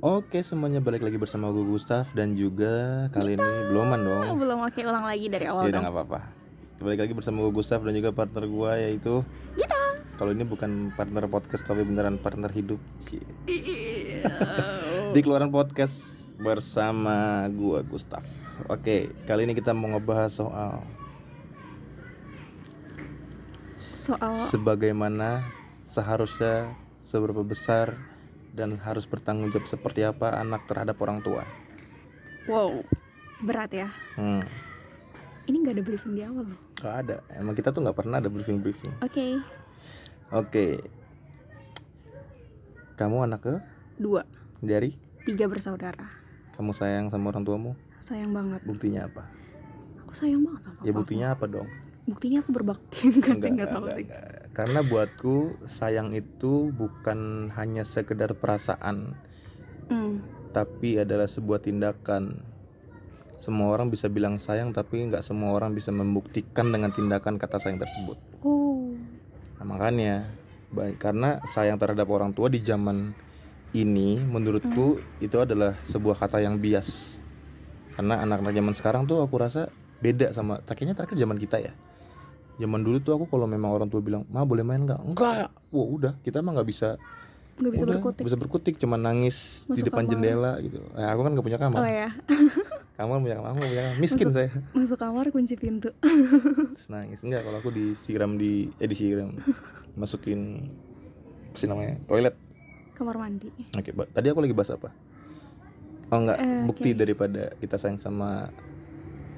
Oke semuanya balik lagi bersama gue Gustaf dan juga kali ini beluman dong. Belum oke ulang lagi dari awal Jadi dong. nggak apa-apa. Balik lagi bersama gue Gustaf dan juga partner gue yaitu Gita. kalau ini bukan partner podcast tapi beneran partner hidup. Cie. Di keluaran podcast bersama gue Gustaf. Oke kali ini kita mau ngebahas soal Soal sebagaimana seharusnya seberapa besar dan harus bertanggung jawab seperti apa anak terhadap orang tua. wow berat ya. Hmm. Ini nggak ada briefing di awal loh. Gak ada. Emang kita tuh nggak pernah ada briefing briefing. Oke, Oke. Kamu anak ke dua, dari? tiga bersaudara. Kamu sayang sama orang tuamu? Sayang banget. Buktinya apa? Aku sayang banget sama Ya buktinya apa dong? Buktinya aku berbakti enggak sih enggak tahu enggak, sih. enggak. Karena buatku sayang itu bukan hanya sekedar perasaan, Hmm. tapi adalah sebuah tindakan. Semua orang bisa bilang sayang, tapi nggak semua orang bisa membuktikan dengan tindakan kata sayang tersebut. Oh. Nah, makanya baik karena sayang terhadap orang tua di zaman ini menurutku itu adalah sebuah kata yang bias. Karena anak-anak zaman sekarang tuh aku rasa beda sama kayaknya terakhir zaman kita ya. Zaman dulu tuh aku kalau memang orang tua bilang, "Ma, boleh main nggak?" "Enggak." Wah, udah, kita mah nggak bisa Nggak bisa udah, berkutik. bisa berkutik cuma nangis di Masuk depan kamar. jendela gitu. Eh, aku kan gak punya kamar. Oh ya, Kamu kan punya kamar, aku nggak punya kamar. Miskin saya. masuk kamar kunci pintu. Terus nangis. Enggak, kalau aku disiram di eh disiram. Masukin apa sih namanya? Toilet. kamar mandi. Oke, Ba- tadi aku lagi bahas apa? Oh enggak, Eh, bukti oke. daripada kita sayang sama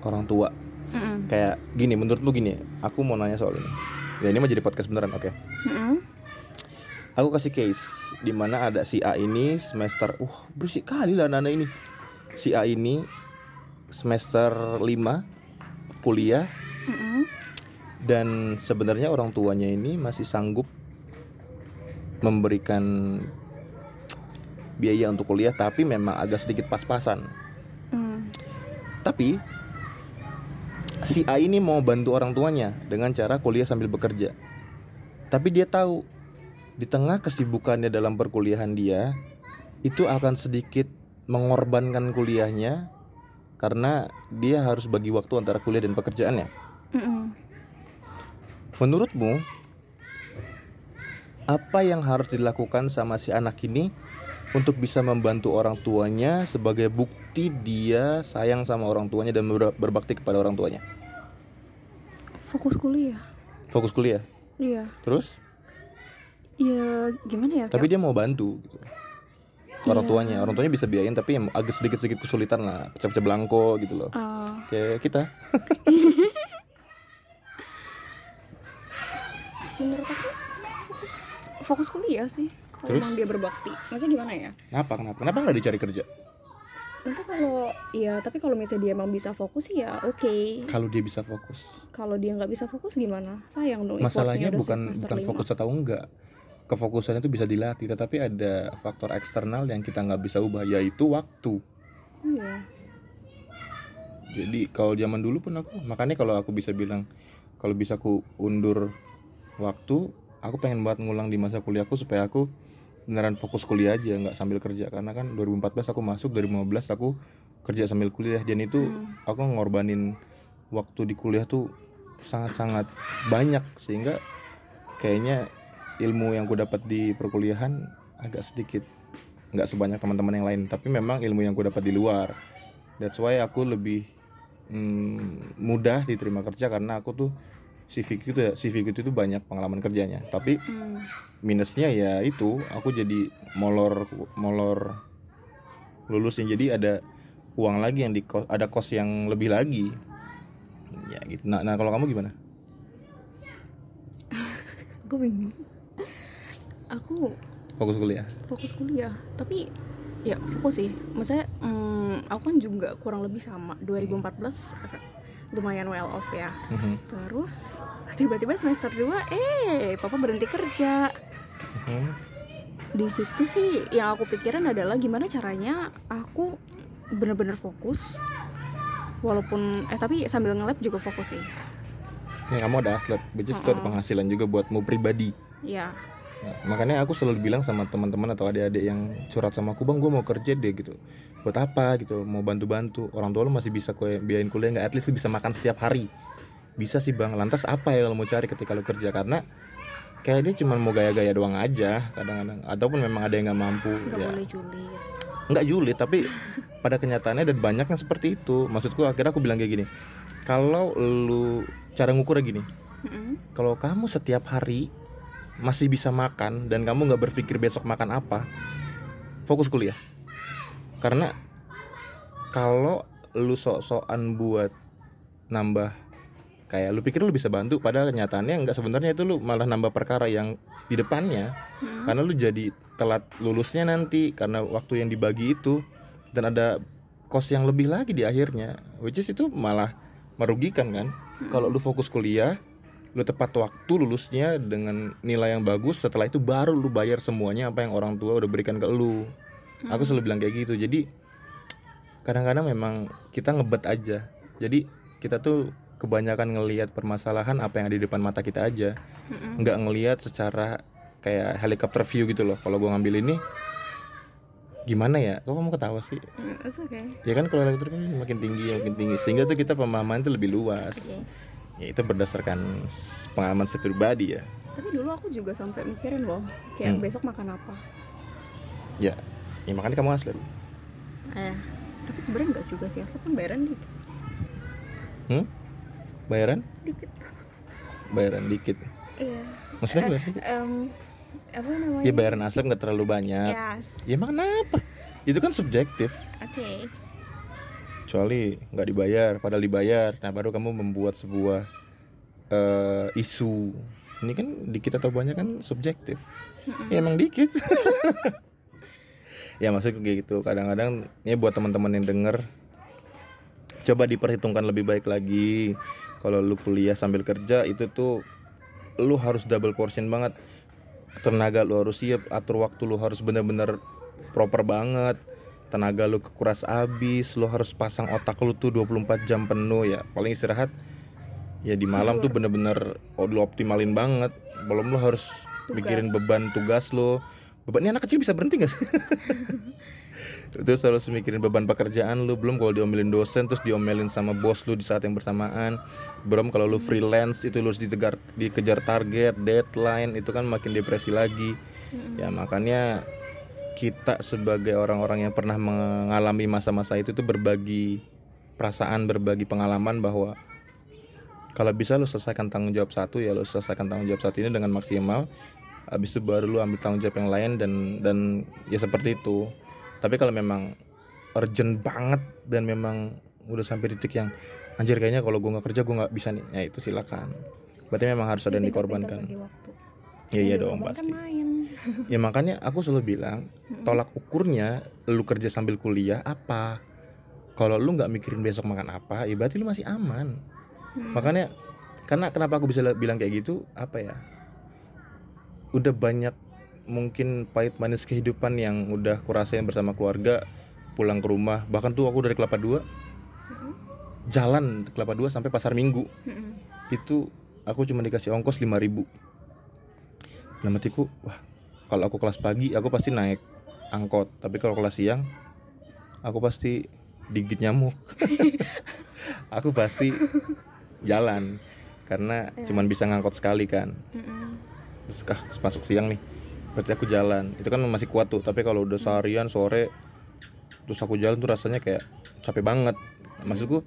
orang tua. Mm-mm. Kayak gini, menurutmu gini, aku mau nanya soal ini. Ya ini mah jadi podcast beneran, oke. Mm-mm. Aku kasih case di mana ada si A ini semester, uh berisik kali lah anak ini. Si A ini semester 5 kuliah Mm-mm. dan sebenarnya orang tuanya ini masih sanggup memberikan biaya untuk kuliah tapi memang agak sedikit pas-pasan. Mm. Tapi si A ini mau bantu orang tuanya dengan cara kuliah sambil bekerja. Tapi dia tahu di tengah kesibukannya dalam perkuliahan dia itu akan sedikit mengorbankan kuliahnya karena dia harus bagi waktu antara kuliah dan pekerjaannya. Mm-mm. Menurutmu apa yang harus dilakukan sama si anak ini untuk bisa membantu orang tuanya sebagai bukti dia sayang sama orang tuanya dan ber- berbakti kepada orang tuanya? Fokus kuliah. Fokus kuliah. Iya. Terus? Ya gimana ya? Tapi dia mau bantu gitu. Orang Iya. tuanya, orang tuanya bisa biayain tapi yang agak sedikit-sedikit kesulitan lah, pecah-pecah belangko gitu loh. Ah, Kayak kita. menurut aku fokus fokus kuliah sih kalau Terus? emang dia berbakti maksudnya gimana ya Kenapa? Kenapa? Kenapa nggak dicari kerja? nanti kalau ya tapi kalau misalnya dia emang bisa fokus sih ya oke Kalau dia bisa fokus. kalau dia nggak bisa fokus gimana sayang dong Masalahnya bukan bukan fokus atau enggak. Kefokusan itu bisa dilatih, tetapi ada faktor eksternal yang kita nggak bisa ubah, yaitu waktu. iya Jadi kalau zaman dulu pun aku, makanya kalau aku bisa bilang, kalau bisa aku undur waktu, aku pengen banget ngulang di masa kuliahku supaya aku beneran fokus kuliah aja, nggak sambil kerja. Karena kan 2014 aku masuk, 2015 aku kerja sambil kuliah, dan itu aku ngorbanin waktu di kuliah tuh sangat-sangat banyak. Sehingga kayaknya ilmu yang ku dapat di perkuliahan agak sedikit nggak sebanyak teman-teman yang lain. Tapi memang ilmu yang ku dapat di luar. That's why aku lebih mm, mudah diterima kerja. Karena aku tuh CV itu ya CV itu banyak pengalaman kerjanya. Tapi Hmm. minusnya ya itu aku jadi molor molor lulusin jadi ada uang lagi yang di ada kos yang lebih lagi. Ya gitu. Nah, nah kalau kamu gimana? Gue bingung. Aku fokus kuliah? Fokus kuliah. Tapi ya fokus sih. Maksudnya hmm, aku kan juga kurang lebih sama. 2014 lumayan well off ya. Mhm. terus tiba-tiba semester 2 eh papa berhenti kerja. Mhm. di situ sih yang aku pikirin adalah gimana caranya aku bener-bener fokus. Walaupun eh tapi sambil nge-lab juga fokus sih. Nih kamu ada aslab, which is itu ada penghasilan juga buatmu pribadi. ya Nah, makanya aku selalu bilang sama teman-teman atau adik-adik yang curhat sama aku bang gue mau kerja deh gitu buat apa gitu mau bantu-bantu. Orang tua lu masih bisa kue biayain kuliah nggak? At least lu bisa makan setiap hari. Bisa sih bang. Lantas apa ya kalau mau cari ketika lu kerja? Karena kayak dia cuma mau gaya-gaya doang aja kadang-kadang. Ataupun memang ada yang nggak mampu nggak ya. boleh julid. Nggak julid tapi pada kenyataannya dan banyak yang seperti itu. Maksudku akhirnya aku bilang kayak gini kalau lu cara ngukurnya gini Mm-mm. kalau kamu setiap hari masih bisa makan dan kamu nggak berpikir besok makan apa fokus kuliah karena kalau lu sok-sokan buat nambah kayak lu pikir lu bisa bantu padahal kenyataannya nggak sebenarnya itu lu malah nambah perkara yang di depannya. Hmm. karena lu jadi telat lulusnya nanti karena waktu yang dibagi itu dan ada kos yang lebih lagi di akhirnya which is itu malah merugikan kan? Kalau lu fokus kuliah lu tepat waktu lulusnya dengan nilai yang bagus setelah itu baru lu bayar semuanya apa yang orang tua udah berikan ke lu aku selalu bilang kayak gitu. Jadi kadang-kadang memang kita ngebet aja. Jadi kita tuh kebanyakan ngelihat permasalahan apa yang ada di depan mata kita aja. Nggak ngelihat secara kayak helikopter view gitu loh. Kalau gua ngambil ini gimana ya? Kok kamu ketawa sih? Mm, it's okay. Ya kan kalau helikopter kan makin tinggi makin tinggi. Sehingga tuh kita pemahaman itu lebih luas. Oke. ya itu berdasarkan pengalaman saya pribadi ya. Tapi dulu aku juga sampai mikirin loh kayak Hmm. besok makan apa. Ya ya makanya kamu asli. Eh tapi sebenarnya enggak juga sih. Asli kan bayaran dikit. Hmm? bayaran? Dikit. Bayaran dikit. Iya. Maksudnya berapa? Em, apa namanya? Ya bayaran asli nggak terlalu banyak. Yes. Ya emang kenapa? Itu kan subjektif. Oke. Kecuali nggak dibayar. Padahal dibayar. Nah baru kamu membuat sebuah eh, isu. Ini kan dikit atau banyak kan subjektif. Ya emang dikit ya maksudnya kayak gitu. Kadang-kadang ya buat teman-teman yang denger coba diperhitungkan lebih baik lagi. Kalau lu kuliah sambil kerja itu tuh lu harus double portion banget. Tenaga lu harus siap atur waktu lu harus bener-bener proper banget. Tenaga lu kekuras abis lu harus pasang otak lu tuh 24 jam penuh ya. Paling istirahat ya di malam tuh bener-bener oh, lu optimalin banget. Belum lu harus Tugas. mikirin beban tugas lu beban ini anak kecil bisa berhenti gak sih terus harus mikirin beban pekerjaan lu belum? Kalau diomelin dosen terus diomelin sama bos lu di saat yang bersamaan. Belum? Kalau lu freelance itu lu harus ditegar, dikejar target deadline itu kan makin depresi lagi. Ya makanya kita sebagai orang-orang yang pernah mengalami masa-masa itu tuh berbagi perasaan berbagi pengalaman bahwa kalau bisa lu selesaikan tanggung jawab satu ya lu selesaikan tanggung jawab satu ini dengan maksimal habis itu baru lu ambil tanggung jawab yang lain dan dan ya seperti itu. Tapi kalau memang urgent banget dan memang udah sampai titik yang anjir kayaknya kalau gua nggak kerja gua nggak bisa nih ya itu silakan. Berarti memang harus ada yang dikorbankan. ya iya Yang dong pasti. ya makanya aku selalu bilang tolak ukurnya lu kerja sambil kuliah apa? Kalau lu nggak mikirin besok makan apa ya berarti lu masih aman. Makanya karena kenapa aku bisa bilang kayak gitu? Apa ya udah banyak mungkin pahit manis kehidupan yang udah kurasain bersama keluarga pulang ke rumah. Bahkan tuh aku dari kelapa dua jalan kelapa dua sampai pasar minggu. Mm-mm. itu aku cuma dikasih ongkos 5000 ribu. Dalam hatiku wah kalau aku kelas pagi aku pasti naik angkot. Tapi kalau kelas siang aku pasti digigit nyamuk. Aku pasti jalan karena cuman bisa ngangkot sekali kan. Terus kah masuk siang nih. Berarti aku jalan. Itu kan masih kuat tuh. Tapi kalau udah seharian sore terus aku jalan tuh rasanya kayak capek banget. Maksudku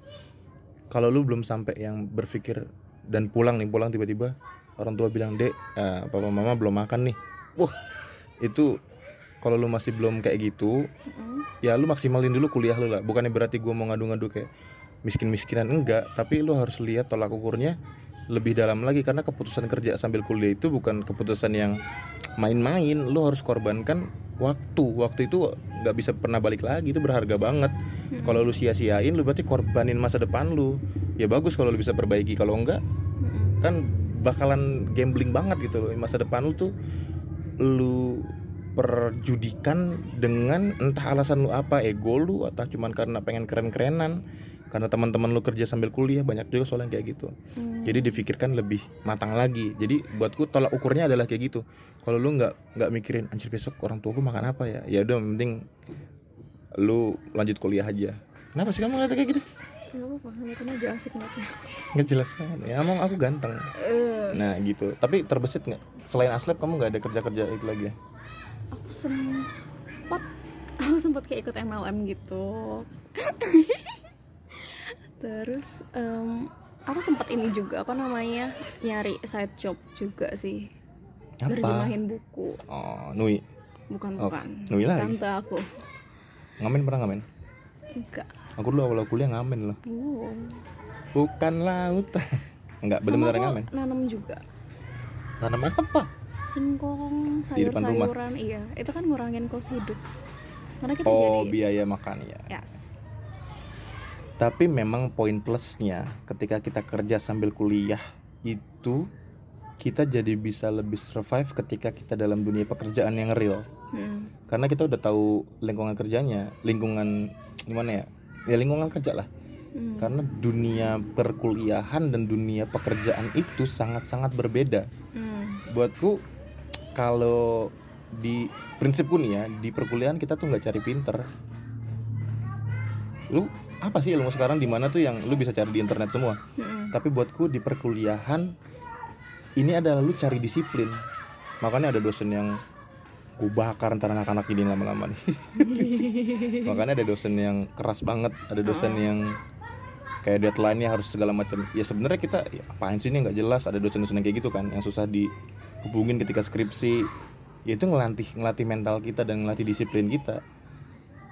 kalau lu belum sampai yang berpikir dan pulang nih pulang tiba-tiba orang tua bilang dek eh, papa mama belum makan nih. Wah itu kalau lu masih belum kayak gitu ya lu maksimalin dulu kuliah lu lah. Bukannya berarti gua mau ngadu-ngadu kayak miskin-miskinan. Enggak tapi lu harus lihat tolak ukurnya lebih dalam lagi karena keputusan kerja sambil kuliah itu bukan keputusan yang main-main. Lu harus korbankan waktu. Waktu itu nggak bisa pernah balik lagi itu berharga banget. Kalau lu sia-siain lu berarti korbanin masa depan lu. Ya bagus kalau lu bisa perbaiki kalau enggak Mm-mm. kan bakalan gambling banget gitu loh. Masa depan lu tuh lu perjudikan dengan entah alasan lu apa ego lu atau cuman karena pengen keren-kerenan karena teman-teman lu kerja sambil kuliah banyak juga soalnya kayak gitu. Hmm. jadi difikirkan lebih matang lagi. Jadi buatku tolak ukurnya adalah kayak gitu. Kalau lu nggak nggak mikirin anjir besok orang tua gue makan apa ya? Ya udah yang penting lu lanjut kuliah aja. Kenapa sih kamu ngeliatnya kayak gitu? Nggak apa-apa aja asik jelas banget. Ya emang aku ganteng. Eh, nah gitu. Tapi terbesit nggak? Selain aslep kamu nggak ada kerja kerja itu lagi ya? Aku sempat aku sempat kayak ikut MLM gitu terus em, aku sempat ini juga apa namanya nyari side job juga sih. Apa? Nerjemahin buku. Oh nui. Bukan Oh, bukan. Nui lagi. tante aku. Ngamen pernah ngamen? Enggak. Aku dulu awal kuliah ngamen loh. Wow. bukan lautan enggak bener-bener aku ngamen. nanam juga. Tanam apa? Singkong sayur-sayuran iya. Itu kan ngurangin kos hidup. Karena kita oh jadi biaya makan ya yes Tapi memang poin plusnya ketika kita kerja sambil kuliah itu kita jadi bisa lebih survive ketika kita dalam dunia pekerjaan yang real. Hmm. Karena kita udah tahu lingkungan kerjanya, lingkungan gimana ya? Ya lingkungan kerja lah. Hmm. Karena dunia perkuliahan dan dunia pekerjaan itu sangat-sangat berbeda. Hmm. Buatku kalau di prinsipku nih ya, di perkuliahan kita tuh nggak cari pinter. Lu apa sih ilmu sekarang di mana tuh yang lu bisa cari di internet semua? Hmm. Tapi buatku di perkuliahan ini adalah lu cari disiplin. Makanya ada dosen yang gue bakar ntar anak-anak ini lama-lama nih. Makanya ada dosen yang keras banget, ada dosen yang kayak deadline-nya harus segala macam. Ya sebenarnya kita ya, apaan sih ini nggak jelas. Ada dosen-dosen yang kayak gitu kan, yang susah dihubungin ketika skripsi. Ya itu ngelatih ngelatih mental kita dan ngelatih disiplin kita.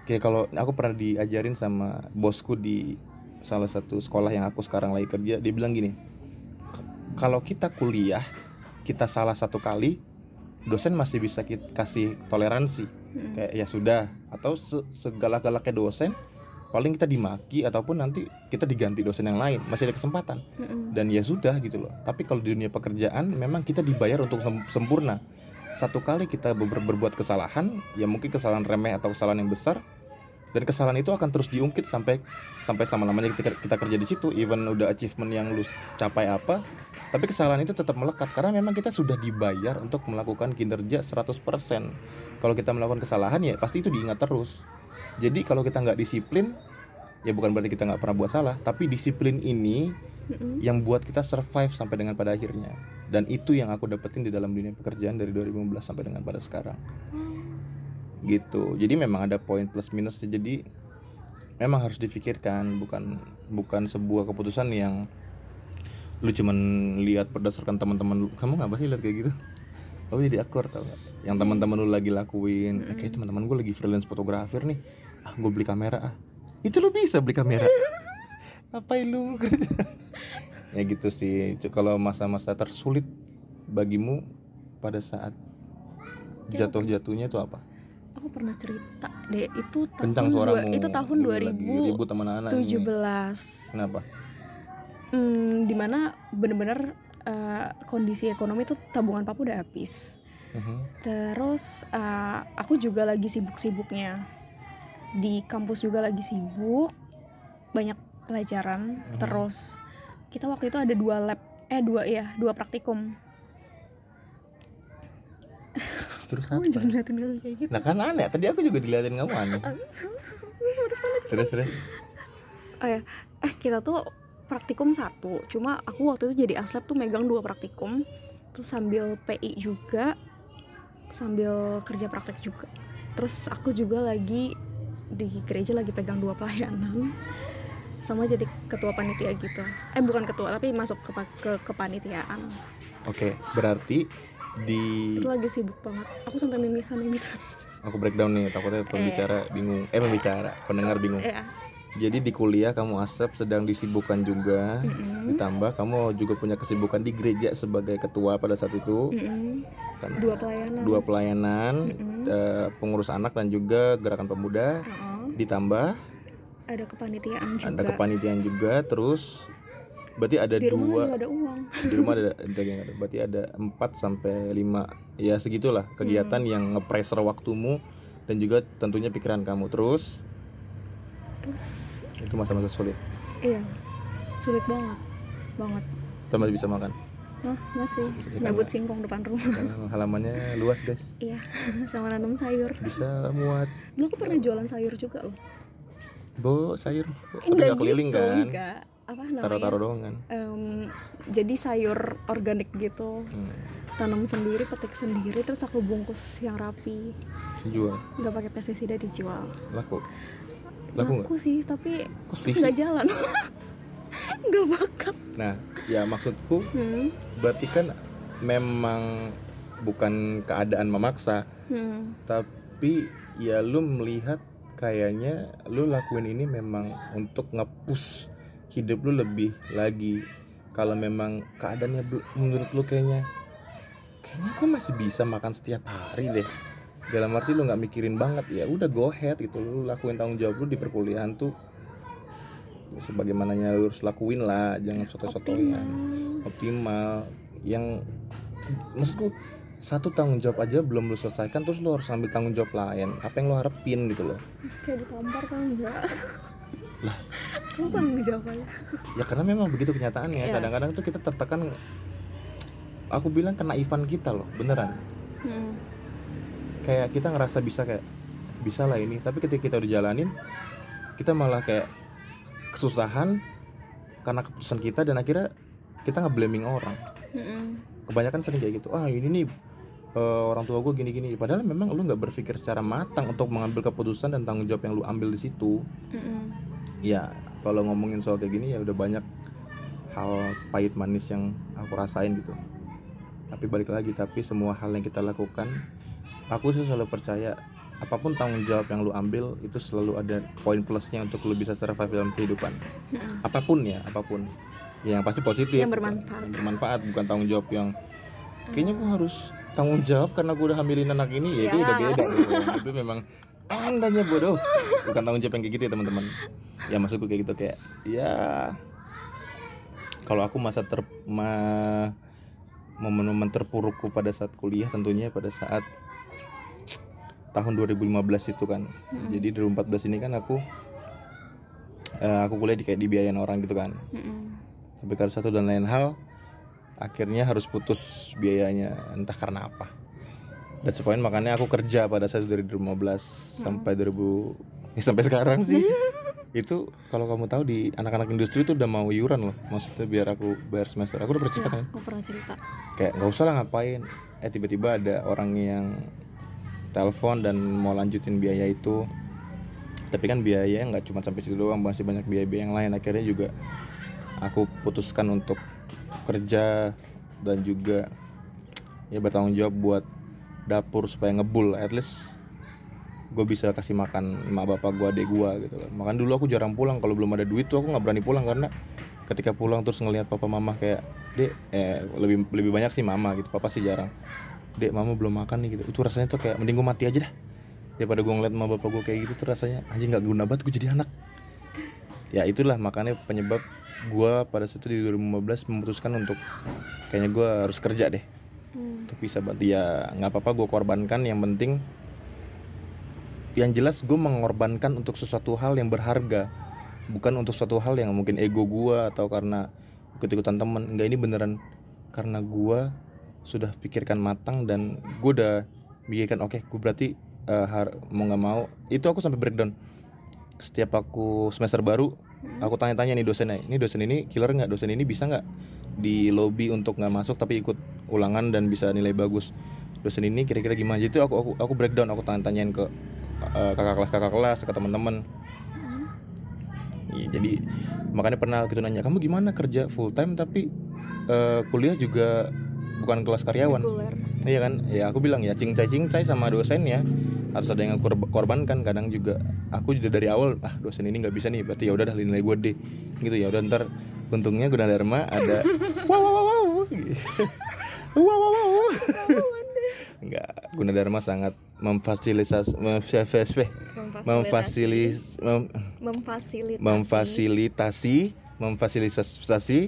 Kayak kalau aku pernah diajarin sama bosku di salah satu sekolah yang aku sekarang lagi kerja, dia bilang gini, kalau kita kuliah kita salah satu kali dosen masih bisa kita kasih toleransi. Hmm. kayak ya sudah. Atau se- segala-galaknya dosen paling kita dimaki ataupun nanti kita diganti dosen yang lain masih ada kesempatan. Hmm. dan ya sudah gitu loh. Tapi kalau di dunia pekerjaan memang kita dibayar untuk sem- sempurna. Satu kali kita ber- berbuat kesalahan ya mungkin kesalahan remeh atau kesalahan yang besar dan kesalahan itu akan terus diungkit sampai sampai selama lamanya kita, kita kerja di situ. Even udah achievement yang lu capai apa tapi kesalahan itu tetap melekat. Karena memang kita sudah dibayar untuk melakukan kinerja 100% kalau kita melakukan kesalahan ya pasti itu diingat terus. Jadi kalau kita nggak disiplin ya bukan berarti kita nggak pernah buat salah. Tapi disiplin ini Hmm. yang buat kita survive sampai dengan pada akhirnya. Dan itu yang aku dapetin di dalam dunia pekerjaan dari 2015 sampai dengan pada sekarang gitu. Jadi memang ada poin plus minusnya jadi memang harus difikirkan. Bukan bukan sebuah keputusan yang lu cuman lihat berdasarkan teman-teman lu. Kamu ngapa sih lihat kayak gitu? Kamu jadi aktor tau gak yang teman-teman lu lagi lakuin. Eh, kayak teman-teman gue lagi freelance fotografer nih. Ah gue beli kamera ah. Itu lu bisa beli kamera. Ngapain lu? Ya gitu sih. Kalau masa-masa tersulit bagimu pada saat jatuh-jatuhnya itu apa aku pernah cerita deh itu tahun dua, itu tahun Dulu lagi ribut sama anak-anak ini. 2017 kenapa hmm, di mana bener-bener eh, kondisi ekonomi tuh tabungan papa udah habis Mhm. terus eh, aku juga lagi sibuk-sibuknya di kampus juga lagi sibuk banyak pelajaran Mhm. terus kita waktu itu ada dua lab eh dua ya dua praktikum terus kamu apa? jangan ngeliatin aku kayak gitu? Nah kan aneh. Tadi aku juga diliatin kamu aneh. Terus terus oh ya eh kita tuh praktikum satu. Cuma aku waktu itu jadi aslep tuh megang dua praktikum. Terus sambil PI juga sambil kerja praktek juga. Terus aku juga lagi di gereja lagi pegang dua pelayanan. Sama jadi ketua panitia gitu. Eh bukan ketua tapi masuk ke ke kepanitiaan oke berarti di itu lagi sibuk banget. Aku sampai mimisan mimisan aku breakdown nih takutnya pembicara bingung. Eh pembicara pendengar bingung. Ya jadi di kuliah kamu asap sedang disibukkan juga. Mm-mm. ditambah kamu juga punya kesibukan di gereja sebagai ketua pada saat itu. Mm-mm. kan dua pelayanan. dua pelayanan Mm-mm. eh, pengurus anak dan juga gerakan pemuda. Heeh. ditambah ada kepanitiaan juga. ada kepanitiaan juga terus berarti ada di rumah dua. ada uang. Di rumah ada, yang ada. Berarti ada 4 sampai 5 ya segitulah kegiatan Hmm. yang nge-pressure waktumu dan juga tentunya pikiran kamu. Terus? Terus? Itu masa-masa sulit. Iya. Sulit banget. Banget. Kita masih bisa makan? Oh masih. Ya, nyabut singkong depan rumah. Halamannya luas guys. Iya. Sama nanam sayur. Bisa muat. Dulu aku pernah jualan sayur juga loh. Bo sayur. Tapi enggak nggak keliling gitu, kan? enggak apa namanya? taruh-taruh doang kan? Em, jadi sayur organik gitu. Hmm. tanam sendiri petik sendiri terus aku bungkus yang rapi. Jual nggak pakai pestisida dijual. Laku? Laku laku sih tapi nggak jalan. Nggak bakat nah ya maksudku hmm. berarti kan memang bukan keadaan memaksa Hmm. tapi ya lu melihat kayaknya lu lakuin ini memang untuk ngepush hidup lu lebih lagi kalau memang keadaannya menurut lu kayaknya kayaknya gue masih bisa makan setiap hari deh. Dalam arti lu nggak mikirin banget ya udah go ahead gitu. Lu lakuin tanggung jawab lu di perkuliahan tuh sebagaimananya lu harus lakuin lah jangan soto-sotoyan Optimal. optimal. Yang maksudku satu tanggung jawab aja belum lu selesaikan terus lu harus ambil tanggung jawab lain. Apa yang lu harapin gitu loh. Kayak ditampar kan enggak Lah. susah ngejawabnya ya karena memang begitu kenyataannya Yes. kadang-kadang tuh kita tertekan aku bilang kena Ivan kita loh beneran hmm. kayak kita ngerasa bisa kayak bisa lah ini tapi ketika kita udah jalanin kita malah kayak kesusahan karena keputusan kita dan akhirnya kita nge-blaming orang Mm-mm. kebanyakan sering kayak gitu ah ini nih eh, orang tua gue gini-gini padahal memang lu nggak berpikir secara matang untuk mengambil keputusan dan tanggung jawab yang lu ambil di situ Mm-mm. Ya kalau ngomongin soal kayak gini ya udah banyak hal pahit manis yang aku rasain gitu. Tapi balik lagi tapi semua hal yang kita lakukan aku sih selalu percaya apa pun tanggung jawab yang lu ambil itu selalu ada poin plusnya untuk lu bisa survive dalam kehidupan. Apa pun ya apa pun. Yang pasti positif Yang bermanfaat. Yang bermanfaat. bukan tanggung jawab yang kayaknya gua harus tanggung jawab karena gua udah hamilin anak ini ya itu Ya. udah beda dong. itu memang andanya bodoh. Bukan tanggung jawab yang kayak gitu ya teman-teman ya maksudku kayak gitu kayak ya kalau aku masa ter ma, momen-momen terpurukku pada saat kuliah tentunya pada saat tahun 2015 itu kan. Jadi 2014 ini kan aku eh, aku kuliah di kayak dibiayain orang gitu kan. Mm-mm. tapi karena satu dan lain hal akhirnya harus putus biayanya entah karena apa. Dan sepoin makanya aku kerja pada saat dari 2015 sampai 2000 ya sampai sekarang sih itu kalau kamu tahu di anak-anak industri itu udah mau iuran loh. Maksudnya biar aku bayar semester. Aku udah pernah cerita Ya, kan? aku pernah cerita. Kayak nggak usah lah ngapain? Eh tiba-tiba ada orang yang telepon dan mau lanjutin biaya itu. Tapi kan biaya nggak cuma sampai situ doang masih banyak biaya-biaya yang lain. Akhirnya juga aku putuskan untuk kerja dan juga ya bertanggung jawab buat dapur supaya ngebul. At least gue bisa kasih makan emak bapak gue adek gue gitu loh. Makan dulu aku jarang pulang. Kalau belum ada duit tuh aku nggak berani pulang karena ketika pulang terus ngelihat papa mama kayak dek eh lebih lebih banyak sih mama gitu. Papa sih jarang dek mama belum makan nih gitu. Itu rasanya tuh kayak mending gue mati aja dah. Daripada gue ngeliat mama bapak gue kayak gitu tuh rasanya anjing nggak guna banget gue jadi anak. Ya itulah makanya penyebab gue pada saat itu di 2015 memutuskan untuk kayaknya gue harus kerja deh. Hmm. untuk bisa bantu. Ya nggak apa-apa gue korbankan yang penting yang jelas gue mengorbankan untuk sesuatu hal yang berharga bukan untuk suatu hal yang mungkin ego gue atau karena ikut-ikutan temen. Enggak ini beneran karena gue sudah pikirkan matang dan gue udah pikirkan oke gue berarti eh, har- mau nggak mau. Itu aku sampai breakdown. Setiap aku semester baru aku tanya-tanya nih dosennya ini dosen ini killer nggak? Dosen ini bisa nggak di lobby untuk nggak masuk tapi ikut ulangan dan bisa nilai bagus? Dosen ini kira-kira gimana? Jadi itu aku aku aku breakdown aku tanya-tanyain ke eh, kakak kelas kakak kelas ke teman-teman. Iya, jadi makanya pernah gitu nanya kamu gimana kerja full time tapi eh, kuliah juga bukan kelas karyawan? Reguler. Iya kan, ya aku bilang ya cincai cincai sama dosen ya. Harus ada yang aku korb- korbankan. Kadang juga aku juga dari awal ah dosen ini nggak bisa nih berarti ya udah dah nilai gue deh gitu ya udah ntar untungnya Gunadarma ada wow wow wow wow. Wow wow wow. Nggak Gunadarma sangat memfasilitas memfasilitasi. memfasilis mem- memfasilitasi. memfasilitasi memfasilitasi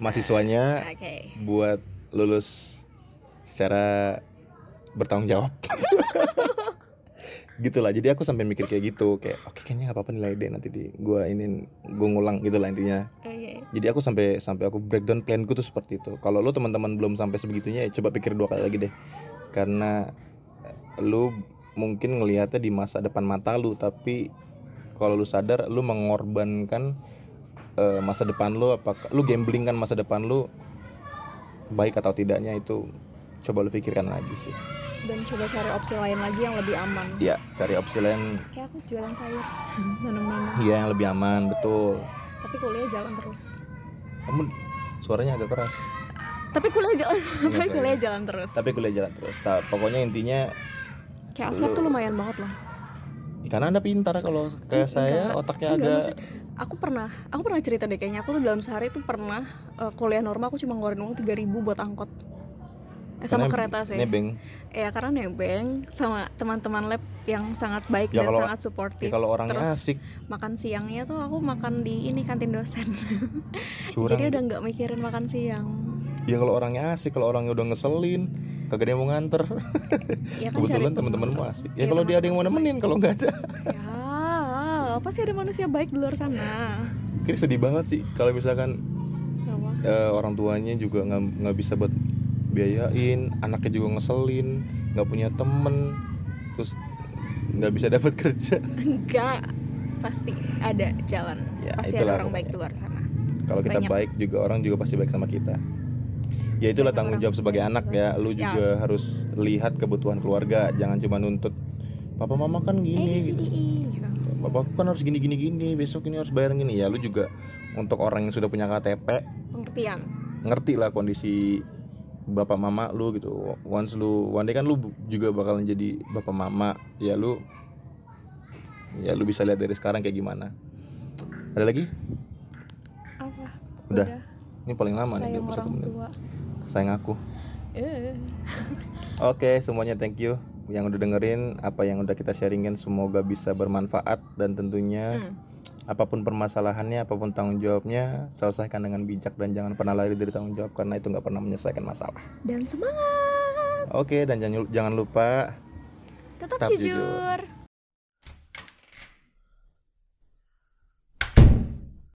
mahasiswanya oke. buat lulus secara bertanggung jawab. Gitu lah jadi aku sampai mikir kayak gitu kayak oke kayaknya nggak apa-apa nilai D nanti di gua ini gua ngulang gitu lah intinya. Oke. Jadi aku sampai sampai aku breakdown planku tuh seperti itu. Kalau lu teman-teman belum sampai sebegitunya ya coba pikir dua kali lagi deh. Karena lu mungkin ngelihatnya di masa depan mata lu tapi kalau lu sadar lu mengorbankan eh, masa depan lu apakah lu gambling kan masa depan lu baik atau tidaknya itu coba lu pikirkan lagi sih. Dan coba cari opsi lain lagi yang lebih aman. Ya cari opsi lain. Kayak aku jualan sayur. Nanam-nanam ya yang lebih aman betul. Tapi kuliah jalan terus. Kamu suaranya agak keras. Tapi kuliah jalan tapi Iya, kuliah iya. jalan terus. Tapi kuliah jalan terus. Nah, pokoknya intinya kayak aslab tuh lumayan banget loh. Karena anda pintar kalau kayak saya Enggak, otaknya enggak, agak maksud- aku pernah aku pernah cerita deh kayaknya aku tuh dalam sehari tuh pernah eh, kuliah normal aku cuma ngeluarin uang 3000 buat angkot. Eh, sama kereta sih. nebeng. Ya karena nebeng sama teman-teman lab yang sangat baik Ya, dan kalau- sangat suportif. ya kalau orangnya Terus asik. makan siangnya tuh aku makan di ini kantin dosen. Jadi udah nggak mikirin makan siang. Ya kalau orangnya asik kalau orangnya udah ngeselin kagak ada yang mau nganter. Ya kan kebetulan cari teman-temanmu teman. asik ya Iya, kalau dia ada yang mau nemenin kalau nggak ada. Ya apa sih ada manusia baik di luar sana. Kayak sedih banget sih kalau misalkan eh, orang tuanya juga nggak nggak bisa buat biayain anaknya juga ngeselin nggak punya temen terus nggak bisa dapat kerja. Enggak pasti ada jalan. Ya, pasti itulah ada orang baik di luar sana. Kalau kita Banyak. baik juga orang juga pasti baik sama kita ya itulah tanggung jawab sebagai anak ya. Lu juga Yes. harus lihat kebutuhan keluarga. Jangan cuma nuntut papa mama kan gini D, gitu. Gitu. papa aku kan harus gini gini gini. Besok ini harus bayar gini. Ya lu juga untuk orang yang sudah punya KTP pengertian. ngerti lah kondisi bapak mama lu gitu. Once lu one day kan lu juga bakalan jadi bapak mama. Ya lu ya lu bisa lihat dari sekarang kayak gimana. Ada lagi? Apa? Udah. ini paling lama nih sayang 21 orang menit. tua sayang aku eh Oke, semuanya thank you yang udah dengerin apa yang udah kita sharingin semoga bisa bermanfaat dan tentunya Hmm. apa pun permasalahannya, apa pun tanggung jawabnya, selesaikan dengan bijak dan jangan pernah lari dari tanggung jawab karena itu nggak pernah menyelesaikan masalah. dan semangat Oke, dan jangan jangan lupa tetap, Tetap jujur. jujur.